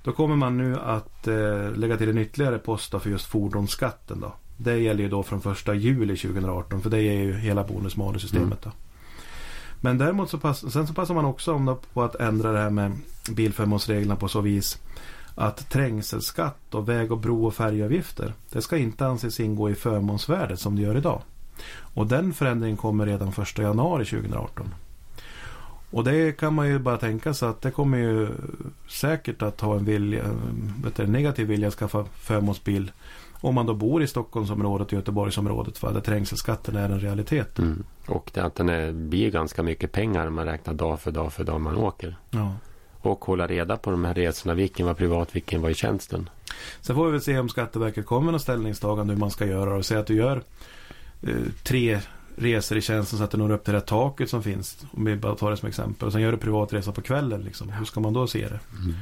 S3: då kommer man nu att eh, lägga till en ytterligare post för just fordonsskatten. Då. Det gäller ju då från första juli 2018 för det är ju hela bonus-malus-systemet. Mm. Men däremot så, pass, sen så passar man också om på att ändra det här med bilförmånsreglerna på så vis att trängselskatt och väg och bro och färjeavgifter det ska inte anses ingå i förmånsvärdet som det gör idag. Och den förändringen kommer redan 1 januari 2018. Och det kan man ju bara tänka sig att det kommer ju säkert att ha en vilja, en negativ vilja att skaffa förmånsbil om man då bor i Stockholmsområdet och Göteborgsområdet för där trängselskatten är en realitet. Mm.
S2: Och det att den är, blir ganska mycket pengar om man räknar dag för dag för dag man åker. Ja. Och hålla reda på de här resorna, vilken var privat, vilken var i tjänsten.
S3: Sen får vi väl se om Skatteverket kommer med något ställningstagande hur man ska göra och säga att du gör eh, tre resor i tjänsten så att det når upp till det taket som finns. Om vi bara tar det som exempel. Och sen gör du privatresa på kvällen. Liksom. Hur ska man då se det? Mm.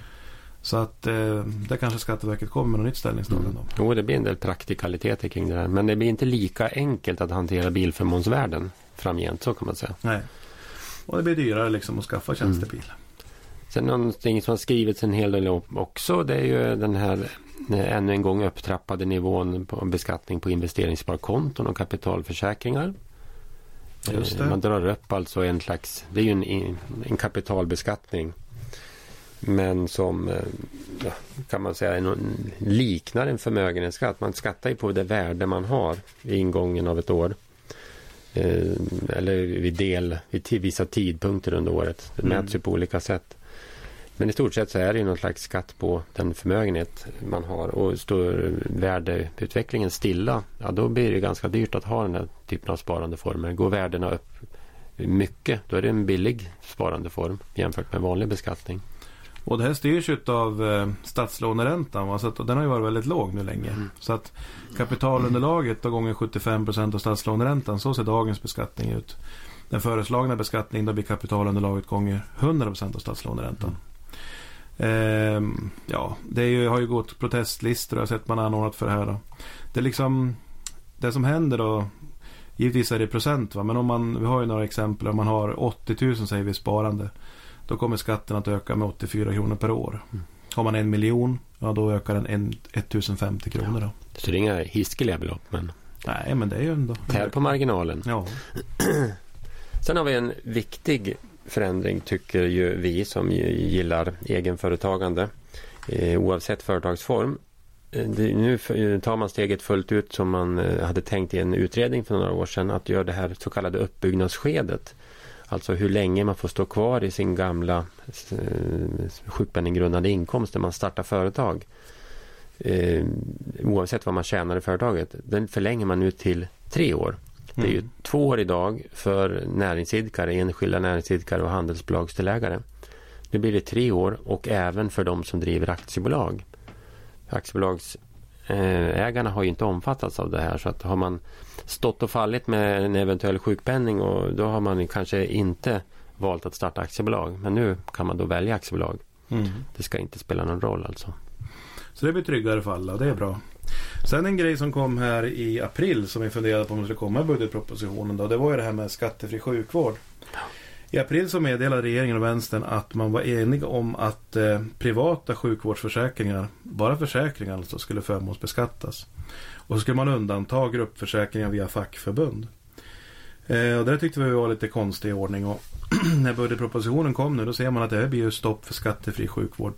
S3: Så att eh, där kanske Skatteverket kommer med något nytt ställningstagande. Mm.
S2: Jo, det blir en del praktikaliteter kring det här. Men det blir inte lika enkelt att hantera bilförmånsvärden framgent, så kan man säga.
S3: Nej. Och det blir dyrare liksom att skaffa tjänstebil. Mm.
S2: Sen någonting som har skrivits en hel del också, det är ju den här eh, ännu en gång upptrappade nivån på beskattning på investeringssparkonton och kapitalförsäkringar. Eh, man drar upp alltså en slags, det är ju en, en kapitalbeskattning men som eh, ja, kan man säga liknar en förmögenhetsskatt. Man skattar ju på det värde man har vid ingången av ett år. Eh, eller vid del, vid vissa tidpunkter under året. Det mm. mäts ju på olika sätt. Men i stort sett så är det ju någon slags skatt på den förmögenhet man har. Och står värdeutvecklingen stilla, ja då blir det ganska dyrt att ha den här typen av sparandeformer. Går värdena upp mycket, då är det en billig sparandeform jämfört med vanlig beskattning.
S3: Och det här styrs ju av eh, statslåneräntan. Va? Så att, den har ju varit väldigt låg nu länge. Mm. Så att kapitalunderlaget då gånger 75% av statslåneräntan. Så ser dagens beskattning ut. Den föreslagna beskattningen då blir kapitalunderlaget gånger 100% av statslåneräntan. Mm. Eh, ja, det ju, har ju gått protestlistor och jag har sett man anordnat för det här. Då. Det är liksom det som händer då. Givetvis är det procent va? men om man, vi har ju några exempel. Om man har 80 000 säger vi sparande. Då kommer skatten att öka med 84 kronor per år. Mm. Har man en miljon, ja då ökar den en, 1050 kronor. Då.
S2: Så det är inga hiskeliga belopp men
S3: Nej men det är ju ändå
S2: Tär på marginalen. Ja. Sen har vi en viktig förändring tycker ju vi som gillar egenföretagande eh, oavsett företagsform. Eh, nu eh, tar man steget fullt ut som man hade tänkt i en utredning för några år sedan att göra det här så kallade uppbyggnadsskedet. Alltså hur länge man får stå kvar i sin gamla sjukpenninggrundande inkomst när man startar företag. oavsett vad man tjänar i företaget. Den förlänger man nu till tre år. Det är ju mm. två år idag för näringsidkare, enskilda näringsidkare och handelsbolagstelägare. Nu blir det tre år och även för de som driver aktiebolag. Aktiebolagsägarna har ju inte omfattats av det här så att har man stått och fallit med en eventuell sjukpenning och då har man kanske inte valt att starta aktiebolag. Men nu kan man då välja aktiebolag. Mm. Det ska inte spela någon roll alltså.
S3: Så det blir tryggare för alla, det är bra. Sen en grej som kom här i april som vi funderade på om det skulle komma i budgetpropositionen. Då, det var ju det här med skattefri sjukvård. I april så meddelade regeringen och vänstern att man var enig om att eh, privata sjukvårdsförsäkringar, bara försäkringar alltså, skulle förmånsbeskattas. Och så skulle man undanta gruppförsäkringar via fackförbund. Eh, och det tyckte vi var lite konstig ordning. Och när budgetpropositionen kom nu då ser man att det här blir ju stopp för skattefri sjukvård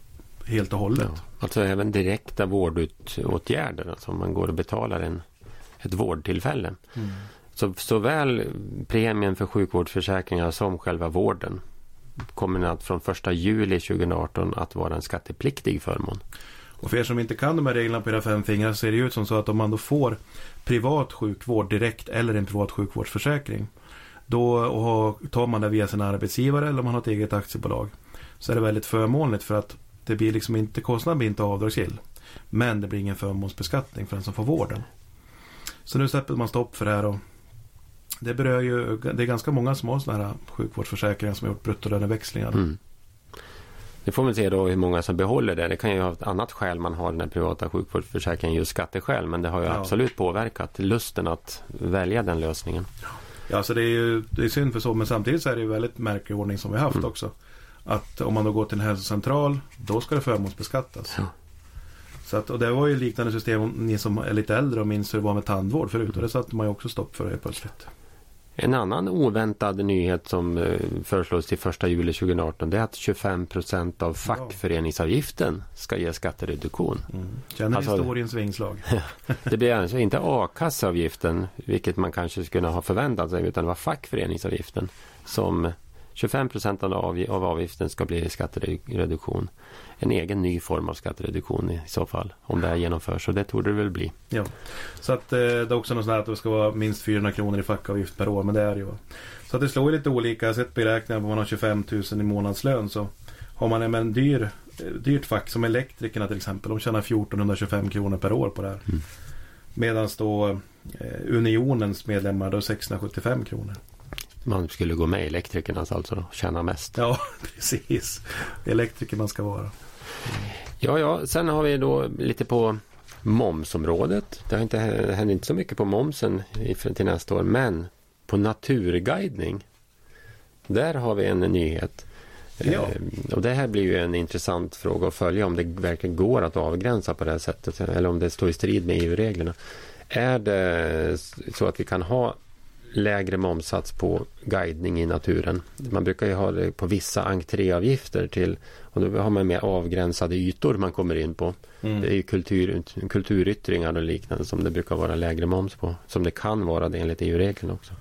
S3: helt och hållet. Ja,
S2: alltså även direkta vårdåtgärder, alltså om man går och betalar en, ett vårdtillfälle. Mm. Så såväl premien för sjukvårdsförsäkringar som själva vården kommer att från 1 juli 2018 att vara en skattepliktig förmån.
S3: Och för er som inte kan de här reglerna på era fem fingrar så ser det ut som så att om man då får privat sjukvård direkt eller en privat sjukvårdsförsäkring då tar man det via sin arbetsgivare eller om man har ett eget aktiebolag så är det väldigt förmånligt för att det blir liksom inte, kostnaden blir inte avdragsgill. Men det blir ingen förmånsbeskattning för den som får vården. Så nu släpper man stopp för det här och det berör ju, det är ganska många som har sådana här sjukvårdsförsäkringar som har gjort bruttolöneväxlingar. Mm.
S2: Det får man se då hur många som behåller det. Det kan ju ha ett annat skäl man har den här privata sjukvårdsförsäkringen, just skatteskäl. Men det har ju ja. absolut påverkat lusten att välja den lösningen.
S3: Ja, så det är ju det är synd för så, men samtidigt så är det ju väldigt märklig ordning som vi haft mm. också. Att om man då går till en hälsocentral, då ska det förmånsbeskattas. Ja. Så att, och det var ju liknande system, ni som är lite äldre och minns hur det var med tandvård förut. Och det satte man ju också stopp för det plötsligt.
S2: En annan oväntad nyhet som eh, föreslås till 1 juli 2018 det är att 25 procent av fackföreningsavgiften ska ge skattereduktion. Mm.
S3: Känner alltså, historiens vingslag.
S2: det blir alltså inte a-kasseavgiften, vilket man kanske skulle ha förväntat sig, utan det var fackföreningsavgiften som 25 procent av avgiften ska bli skattereduktion. En egen ny form av skattereduktion i så fall. Om det här genomförs och det torde det väl bli.
S3: Ja. Så att eh, det är också något sånt här att det ska vara minst 400 kronor i fackavgift per år. Men det är det ju. Så att det slår lite olika. Jag har sett beräkningar på man har 25 000 i månadslön. Så har man en dyr, eh, dyrt fack som elektrikerna till exempel. De tjänar 1425 kronor per år på det här. Mm. Medan då eh, Unionens medlemmar då 675 kronor
S2: man skulle gå med elektrikernas alltså tjäna mest.
S3: Ja, precis. Elektrikerna ska vara.
S2: Ja, ja, sen har vi då lite på momsområdet. Det har inte, hänt inte så mycket på momsen till nästa år, men på naturguidning. Där har vi en nyhet. Ja. Eh, och det här blir ju en intressant fråga att följa om det verkligen går att avgränsa på det här sättet eller om det står i strid med EU-reglerna. Är det så att vi kan ha lägre momsats på guidning i naturen. Man brukar ju ha det på vissa entréavgifter till och då har man mer avgränsade ytor man kommer in på. Mm. Det är ju kultur, kulturyttringar och liknande som det brukar vara lägre moms på. Som det kan vara det enligt EU-reglerna också.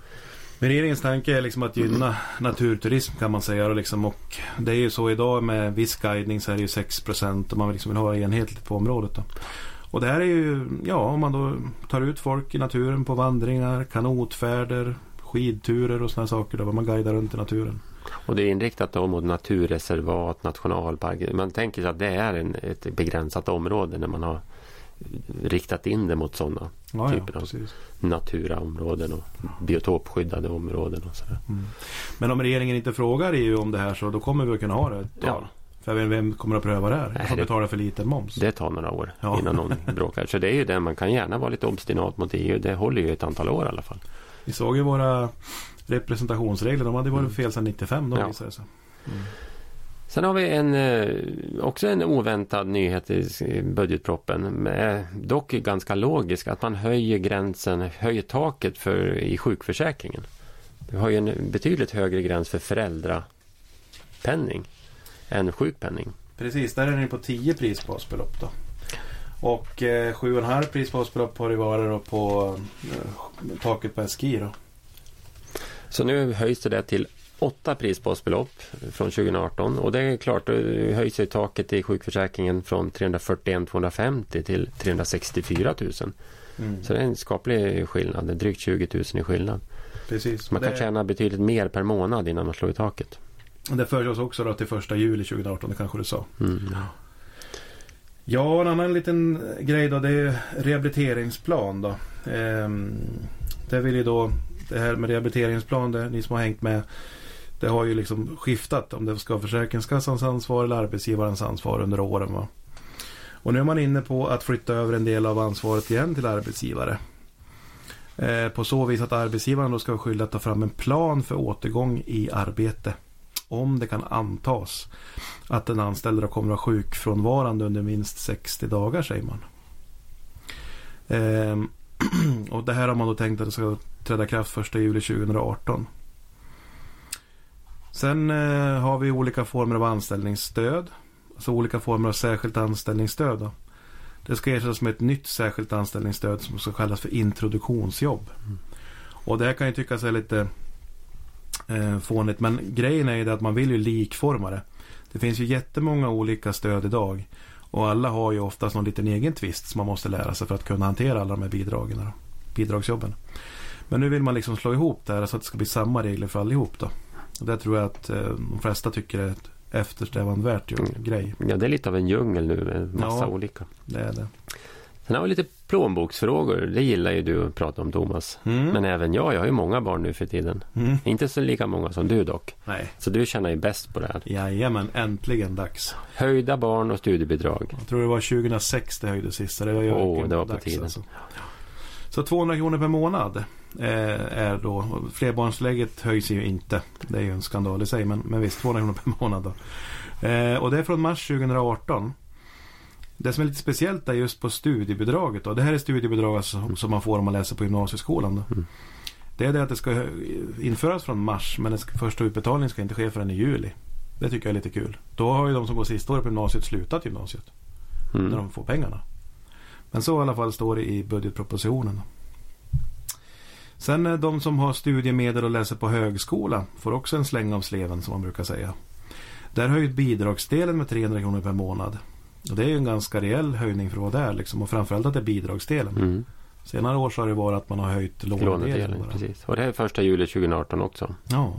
S3: Men regeringens tanke är liksom att gynna naturturism kan man säga. Och, liksom, och det är ju så idag med viss guidning så är det ju 6 procent och man liksom vill ha enhetligt på området. Då. Och det här är ju, ja om man då tar ut folk i naturen på vandringar, kanotfärder, skidturer och sådana saker. Där man guidar runt i naturen.
S2: Och det är inriktat då mot naturreservat, nationalparker. Man tänker sig att det är en, ett begränsat område när man har riktat in det mot sådana ja, typer ja, av naturaområden och biotopskyddade områden. Och sådär. Mm.
S3: Men om regeringen inte frågar EU om det här så då kommer vi att kunna ha det ett tag? Ja. För vem kommer att pröva det här? Jag får betala för liten moms.
S2: Det tar några år ja. innan någon bråkar. Så det är ju det, man kan gärna vara lite obstinat mot EU. Det håller ju ett antal år i alla fall.
S3: Vi såg ju våra representationsregler. De hade varit mm. fel sedan 95 då ja. visade det sig. Mm.
S2: Sen har vi en, eh, också en oväntad nyhet i budgetproppen. Dock ganska logisk att man höjer gränsen, höjer taket för, i sjukförsäkringen. Vi har ju en betydligt högre gräns för föräldrapenning än sjukpenning.
S3: Precis, där är ni på 10 prisbasbelopp då. Och eh, 7,5 prisbasbelopp har det varit då på eh, taket på SGI då.
S2: Så nu höjs det till åtta prisbasbelopp från 2018 och det är klart, då höjs ju taket i sjukförsäkringen från 341 250 till 364 000. Mm. Så det är en skaplig skillnad, drygt 20 000 i skillnad.
S3: Precis.
S2: Man kan det... tjäna betydligt mer per månad innan man slår i taket.
S3: Det föreslås också då till första juli 2018, det kanske du sa. Mm. Ja, en annan liten grej då det är rehabiliteringsplan då. Ehm, det vill ju då det här med rehabiliteringsplan, det, ni som har hängt med det har ju liksom skiftat om det ska vara Försäkringskassans ansvar eller arbetsgivarens ansvar under åren. Va? Och nu är man inne på att flytta över en del av ansvaret igen till arbetsgivare. Eh, på så vis att arbetsgivaren då ska vara skyldig att ta fram en plan för återgång i arbete. Om det kan antas att den anställda kommer att vara sjukfrånvarande under minst 60 dagar säger man. Eh, och det här har man då tänkt att det ska träda kraft 1 juli 2018. Sen eh, har vi olika former av anställningsstöd. Alltså olika former av särskilt anställningsstöd. Då. Det ska ersättas med ett nytt särskilt anställningsstöd som ska kallas för introduktionsjobb. Mm. Och det här kan ju tyckas är lite eh, fånigt. Men grejen är ju det att man vill ju likforma det. Det finns ju jättemånga olika stöd idag. Och alla har ju oftast någon liten egen twist som man måste lära sig för att kunna hantera alla de här bidragen. Då, bidragsjobben. Men nu vill man liksom slå ihop det här så att det ska bli samma regler för allihop. Då. Och det tror jag att eh, de flesta tycker är ett eftersträvansvärt mm. grej.
S2: Ja, det är lite av en djungel nu med massa ja, olika.
S3: det är det.
S2: Sen har vi lite plånboksfrågor. Det gillar ju du att prata om Thomas. Mm. Men även jag, jag har ju många barn nu för tiden. Mm. Inte så lika många som du dock.
S3: Nej.
S2: Så du känner ju bäst på det här.
S3: Jajamän, äntligen dags.
S2: Höjda barn och studiebidrag.
S3: Jag tror det var 2006 det höjdes sist. Det var,
S2: oh, det var på dags, tiden. Alltså.
S3: Så 200 kronor per månad eh, är då. Flerbarnstillägget höjs ju inte. Det är ju en skandal i sig. Men, men visst, 200 kronor per månad då. Eh, och det är från mars 2018. Det som är lite speciellt är just på studiebidraget. Då. Det här är studiebidrag alltså, som man får om man läser på gymnasieskolan. Mm. Det är det att det ska införas från mars men den första utbetalningen ska inte ske förrän i juli. Det tycker jag är lite kul. Då har ju de som går sista året på gymnasiet slutat gymnasiet. Mm. När de får pengarna. Men så i alla fall står det i budgetpropositionen. Sen eh, de som har studiemedel och läser på högskola får också en släng av sleven som man brukar säga. Där höjt bidragsdelen med 300 kronor per månad. Och det är ju en ganska rejäl höjning för vad det är liksom. Och framförallt att det är bidragsdelen. Mm. Senare år så har det varit att man har höjt lånedelen. lånedelen
S2: precis. Och det är första juli 2018 också.
S3: Ja.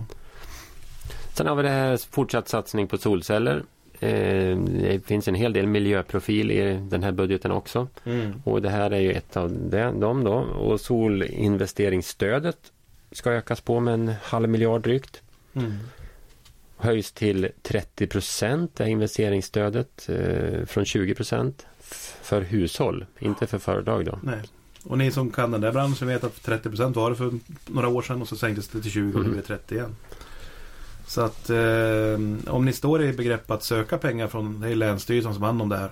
S2: Sen har vi det här fortsatt satsning på solceller. Eh, det finns en hel del miljöprofil i den här budgeten också. Mm. Och det här är ju ett av dem då. Och solinvesteringsstödet ska ökas på med en halv miljard drygt. Mm. Höjs till 30 procent är investeringsstödet eh, från 20 procent för hushåll, inte för företag då.
S3: Nej. Och ni som kan den där branschen vet att 30 procent var det för några år sedan och så sänktes det till 20 och nu är det 30 igen. Så att eh, om ni står i begrepp att söka pengar från det är Länsstyrelsen som hand om det här.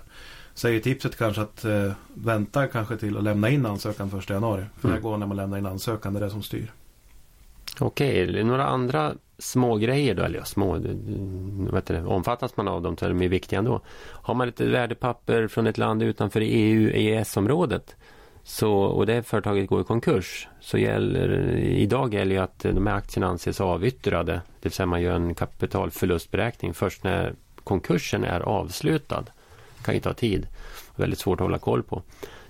S3: Så är tipset kanske att eh, vänta kanske till att lämna in ansökan första januari. För mm. det går när man lämnar in ansökan, det är det som styr.
S2: Okej, några andra små grejer då, eller ja, små, vet du, omfattas man av dem så är de ju viktiga ändå. Har man ett värdepapper från ett land utanför EU, EES-området så, och det företaget går i konkurs så gäller idag gäller ju att de här aktierna anses avyttrade. Det vill säga man gör en kapitalförlustberäkning först när konkursen är avslutad. Det kan ju ta tid. Väldigt svårt att hålla koll på.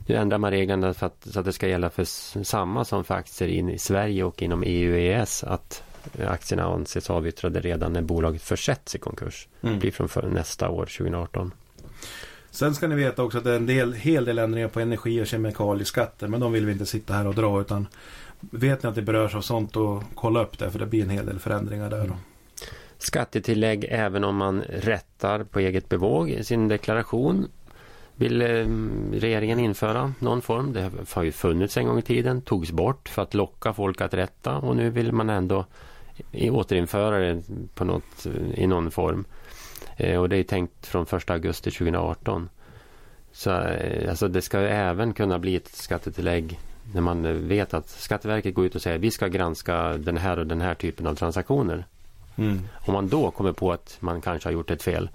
S2: Nu ändrar man reglerna för att, så att det ska gälla för samma som för aktier in i Sverige och inom EU och EES. Att aktierna anses avyttrade redan när bolaget försätts i konkurs. Mm. Det blir från nästa år, 2018.
S3: Sen ska ni veta också att det är en del, hel del ändringar på energi och kemikalieskatter. Men de vill vi inte sitta här och dra. utan Vet ni att det berörs av sånt och kolla upp det. För det blir en hel del förändringar där. Då.
S2: Skattetillägg även om man rättar på eget bevåg i sin deklaration. Vill eh, regeringen införa någon form. Det har ju funnits en gång i tiden. Togs bort för att locka folk att rätta. Och nu vill man ändå återinföra det på något, i någon form. Eh, och det är tänkt från 1 augusti 2018. Så eh, alltså det ska även kunna bli ett skattetillägg när man vet att Skatteverket går ut och säger vi ska granska den här och den här typen av transaktioner. Mm. Om man då kommer på att man kanske har gjort ett fel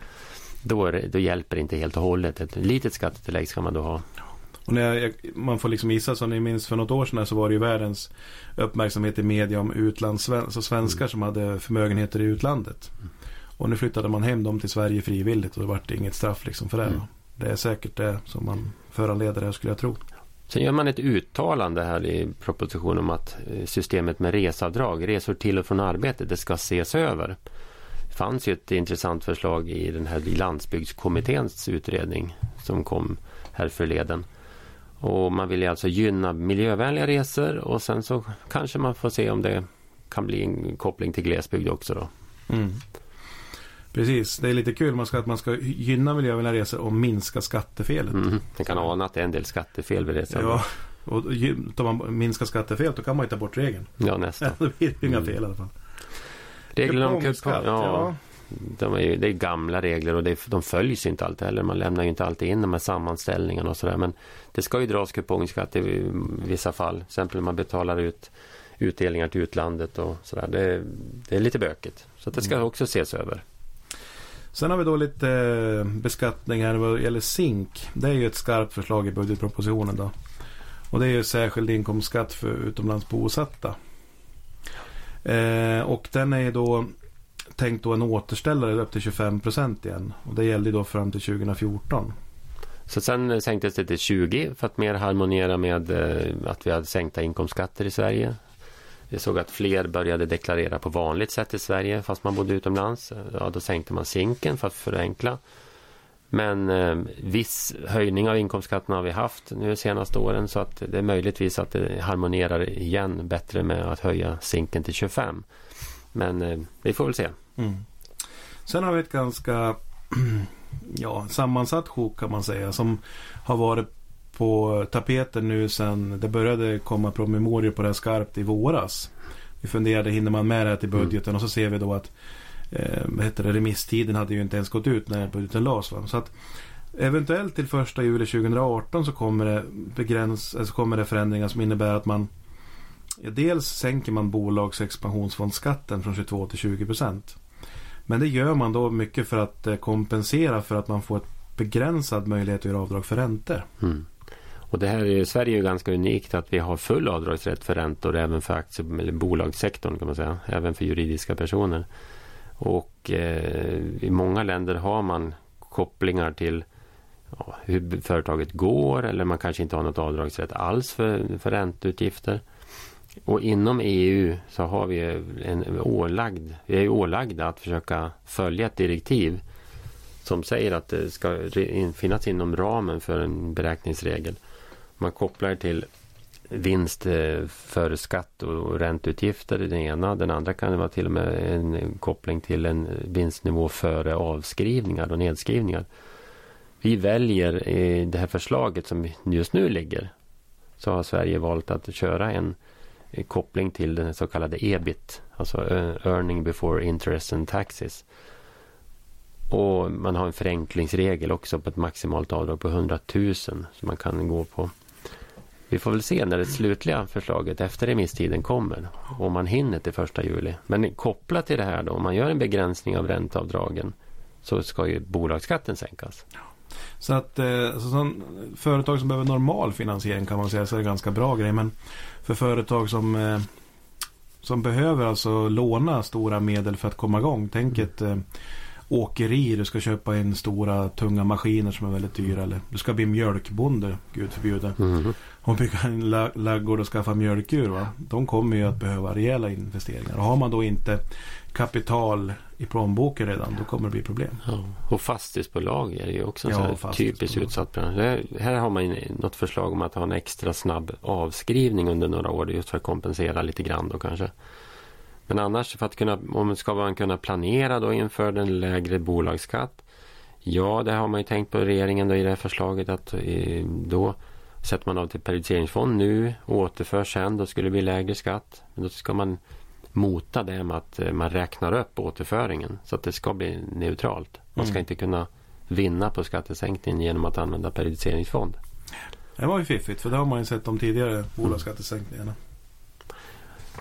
S2: då, det, då hjälper det inte helt och hållet. Ett litet skattetillägg ska man då ha.
S3: Och när jag, man får liksom gissa, som ni minns för något år sedan så var det ju världens uppmärksamhet i media om utlandssven alltså svenskar mm. som hade förmögenheter i utlandet. Mm. Och nu flyttade man hem dem till Sverige frivilligt och det vart inget straff liksom för det. Mm. Det är säkert det som man föranleder det skulle jag tro.
S2: Sen gör man ett uttalande här i propositionen om att eh, systemet med resavdrag, resor till och från arbetet, det ska ses över. Det fanns ju ett intressant förslag i den här landsbygdskommitténs utredning som kom här förleden. Och man vill alltså gynna miljövänliga resor och sen så kanske man får se om det kan bli en koppling till glesbygd också då. Mm.
S3: Precis, det är lite kul man ska, att man ska gynna miljövänliga resor och minska skattefelet. Mm.
S2: Man kan ana att det är en del skattefel vid resan.
S3: Ja, och tar man minskar skattefelet då kan man ju ta bort regeln.
S2: Ja, nästan.
S3: då blir det inga mm. fel i alla fall.
S2: Reglerna om kupong, ja, ja. De är ju, det är gamla regler och det, de följs inte alltid heller. Man lämnar ju inte alltid in de här sammanställningarna och sådär. Men det ska ju dras kupongskatt i vissa fall. Till exempel när man betalar ut utdelningar till utlandet och sådär. Det, det är lite bökigt. Så det ska mm. också ses över.
S3: Sen har vi då lite eh, beskattning här vad gäller zink. Det är ju ett skarpt förslag i budgetpropositionen då. Och det är ju särskild inkomstskatt för utomlands bosatta. Eh, och den är ju då tänkt då en återställare upp till 25 procent igen. Och det gällde då fram till 2014.
S2: Så sen sänktes det till 20 för att mer harmoniera med eh, att vi hade sänkta inkomstskatter i Sverige. Vi såg att fler började deklarera på vanligt sätt i Sverige fast man bodde utomlands. Ja, då sänkte man sinken för att förenkla. Men eh, viss höjning av inkomstskatten har vi haft nu de senaste åren så att det är möjligtvis att det harmonierar igen bättre med att höja sinken till 25. Men eh, vi får väl se. Mm.
S3: Sen har vi ett ganska ja, sammansatt sjok kan man säga som har varit på tapeten nu sen det började komma promemorior på det här skarpt i våras. Vi funderade, hinner man med det här till mm. budgeten? Mm. Och så ser vi då att eh, vad heter det, remisstiden hade ju inte ens gått ut när budgeten lades. Va? Så att eventuellt till första juli 2018 så kommer det, begräns, alltså kommer det förändringar som innebär att man ja, dels sänker man bolags expansionsfondsskatten från 22 till 20 procent. Men det gör man då mycket för att eh, kompensera för att man får ett begränsad möjlighet att göra avdrag för räntor. Mm.
S2: Och det här är Sverige är ganska unikt att vi har full avdragsrätt för räntor även för aktie eller bolagssektorn kan man säga. Även för juridiska personer. Och eh, i många länder har man kopplingar till ja, hur företaget går eller man kanske inte har något avdragsrätt alls för, för ränteutgifter. Och inom EU så har vi en ålagd, vi är ålagda att försöka följa ett direktiv som säger att det ska finnas inom ramen för en beräkningsregel. Man kopplar till vinst eh, före skatt och ränteutgifter den ena. Den andra kan det vara till och med en koppling till en vinstnivå före avskrivningar och nedskrivningar. Vi väljer i det här förslaget som just nu ligger så har Sverige valt att köra en Eh, koppling till den så kallade EBIT, alltså eh, Earning Before Interest and Taxes. Och man har en förenklingsregel också på ett maximalt avdrag på 100 000 som man kan gå på. Vi får väl se när det slutliga förslaget efter remisstiden kommer. Om man hinner till första juli. Men kopplat till det här då, om man gör en begränsning av ränteavdragen så ska ju bolagsskatten sänkas.
S3: Så att eh, så företag som behöver normal finansiering kan man säga så är det ganska bra grej. Men för företag som, eh, som behöver alltså låna stora medel för att komma igång. Tänk ett eh, åkeri, du ska köpa in stora tunga maskiner som är väldigt dyra. Eller du ska bli mjölkbonde, gud förbjude. Mm. Och bygga en laggård och skaffa mjölkdjur. Va? De kommer ju att behöva rejäla investeringar. Och har man då inte kapital i plånboken redan, då kommer det bli problem. Ja.
S2: Och fastighetsbolag är ju också en ja, typiskt utsatt bransch. Här har man något förslag om att ha en extra snabb avskrivning under några år just för att kompensera lite grann då kanske. Men annars för att kunna, om ska man kunna planera då inför den lägre bolagsskatt. Ja, det har man ju tänkt på regeringen då i det här förslaget att eh, då sätter man av till periodiseringsfond nu återför sen. Då skulle det bli lägre skatt. Men då ska man mota det med att eh, man räknar upp återföringen så att det ska bli neutralt. Man ska mm. inte kunna vinna på skattesänkningen genom att använda periodiseringsfond.
S3: Det var ju fiffigt för det har man ju sett de tidigare bolagsskattesänkningarna.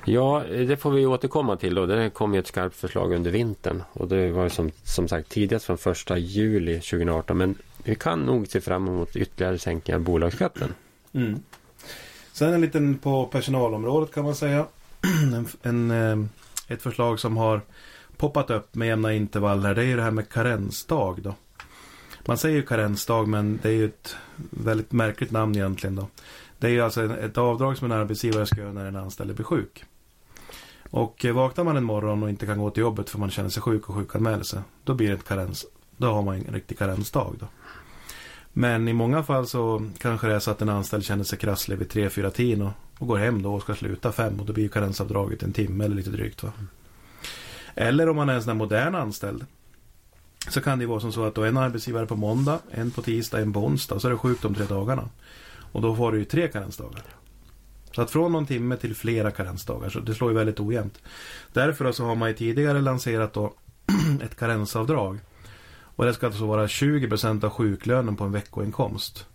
S2: Ja, det får vi återkomma till då. Det kom ju ett skarpt förslag under vintern och det var som, som sagt tidigast från 1 juli 2018. Men vi kan nog se fram emot ytterligare sänkningar av bolagsskatten.
S3: Mm. Sen en liten på personalområdet kan man säga. en, en, ehm, ett förslag som har poppat upp med jämna intervall här. Det är ju det här med karensdag då. Man säger ju karensdag men det är ju ett väldigt märkligt namn egentligen då. Det är ju alltså ett avdrag som en arbetsgivare ska göra när en anställd blir sjuk. Och eh, vaknar man en morgon och inte kan gå till jobbet för man känner sig sjuk och sjukanmäler sig. Då blir det ett karens. Då har man en riktig karensdag då. Men i många fall så kanske det är så att en anställd känner sig krasslig vid 3-4 tiden och, och, går hem då och ska sluta fem och då blir karensavdraget en timme eller lite drygt. Va? Eller om man är en sån här modern anställd. Så kan det vara som så att då en arbetsgivare på måndag, en på tisdag, en på onsdag och så är det sjukt de tre dagarna. Och då får du ju tre karensdagar. Så att från någon timme till flera karensdagar, så det slår ju väldigt ojämnt. Därför så har man ju tidigare lanserat då ett karensavdrag. Och det ska alltså vara 20% av sjuklönen på en veckoinkomst.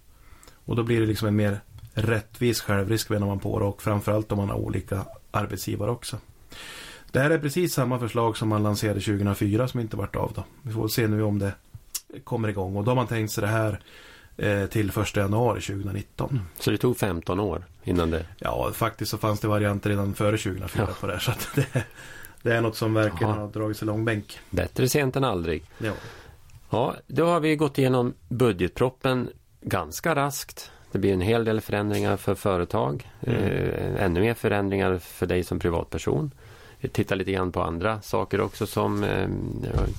S3: Och då blir det liksom en mer rättvis självrisk menar man på det och framförallt om man har olika arbetsgivare också. Det här är precis samma förslag som man lanserade 2004 som inte vart av då. Vi får se nu om det kommer igång och då har man tänkt sig det här eh, till 1 januari 2019.
S2: Så det tog 15 år innan det?
S3: Ja, faktiskt så fanns det varianter redan före 2004 ja. på det här. Så det, det, är något som verkligen Aha. har dragits i långbänk.
S2: Bättre sent än aldrig.
S3: Ja.
S2: Ja, då har vi gått igenom budgetproppen ganska raskt. Det blir en hel del förändringar för företag. Mm. Eh, ännu mer förändringar för dig som privatperson. Vi tittar lite grann på andra saker också som eh,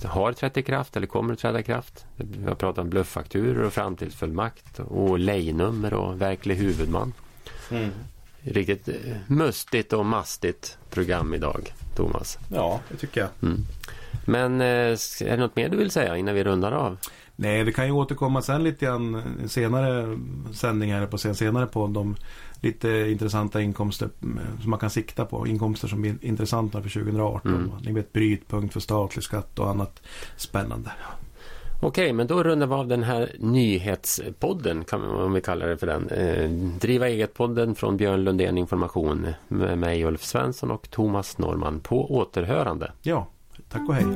S2: har trätt i kraft eller kommer att träda i kraft. Vi har pratat om blufffakturor och framtidsfullmakt och lejnummer och verklig huvudman. Mm. Riktigt eh, mustigt och mastigt program idag, Thomas.
S3: Ja, det tycker jag. Mm.
S2: Men eh, är det något mer du vill säga innan vi rundar av?
S3: Nej, vi kan ju återkomma sen lite grann senare sändningar på senare på de lite intressanta inkomster eh, som man kan sikta på. Inkomster som är intressanta för 2018. Mm. Ni vet brytpunkt för statlig skatt och annat spännande.
S2: Okej, men då rundar vi av den här nyhetspodden, om vi kallar det för den. Eh, Driva eget-podden från Björn Lundén Information med mig Ulf Svensson och Thomas Norman på återhörande.
S3: Ja, tack och hej.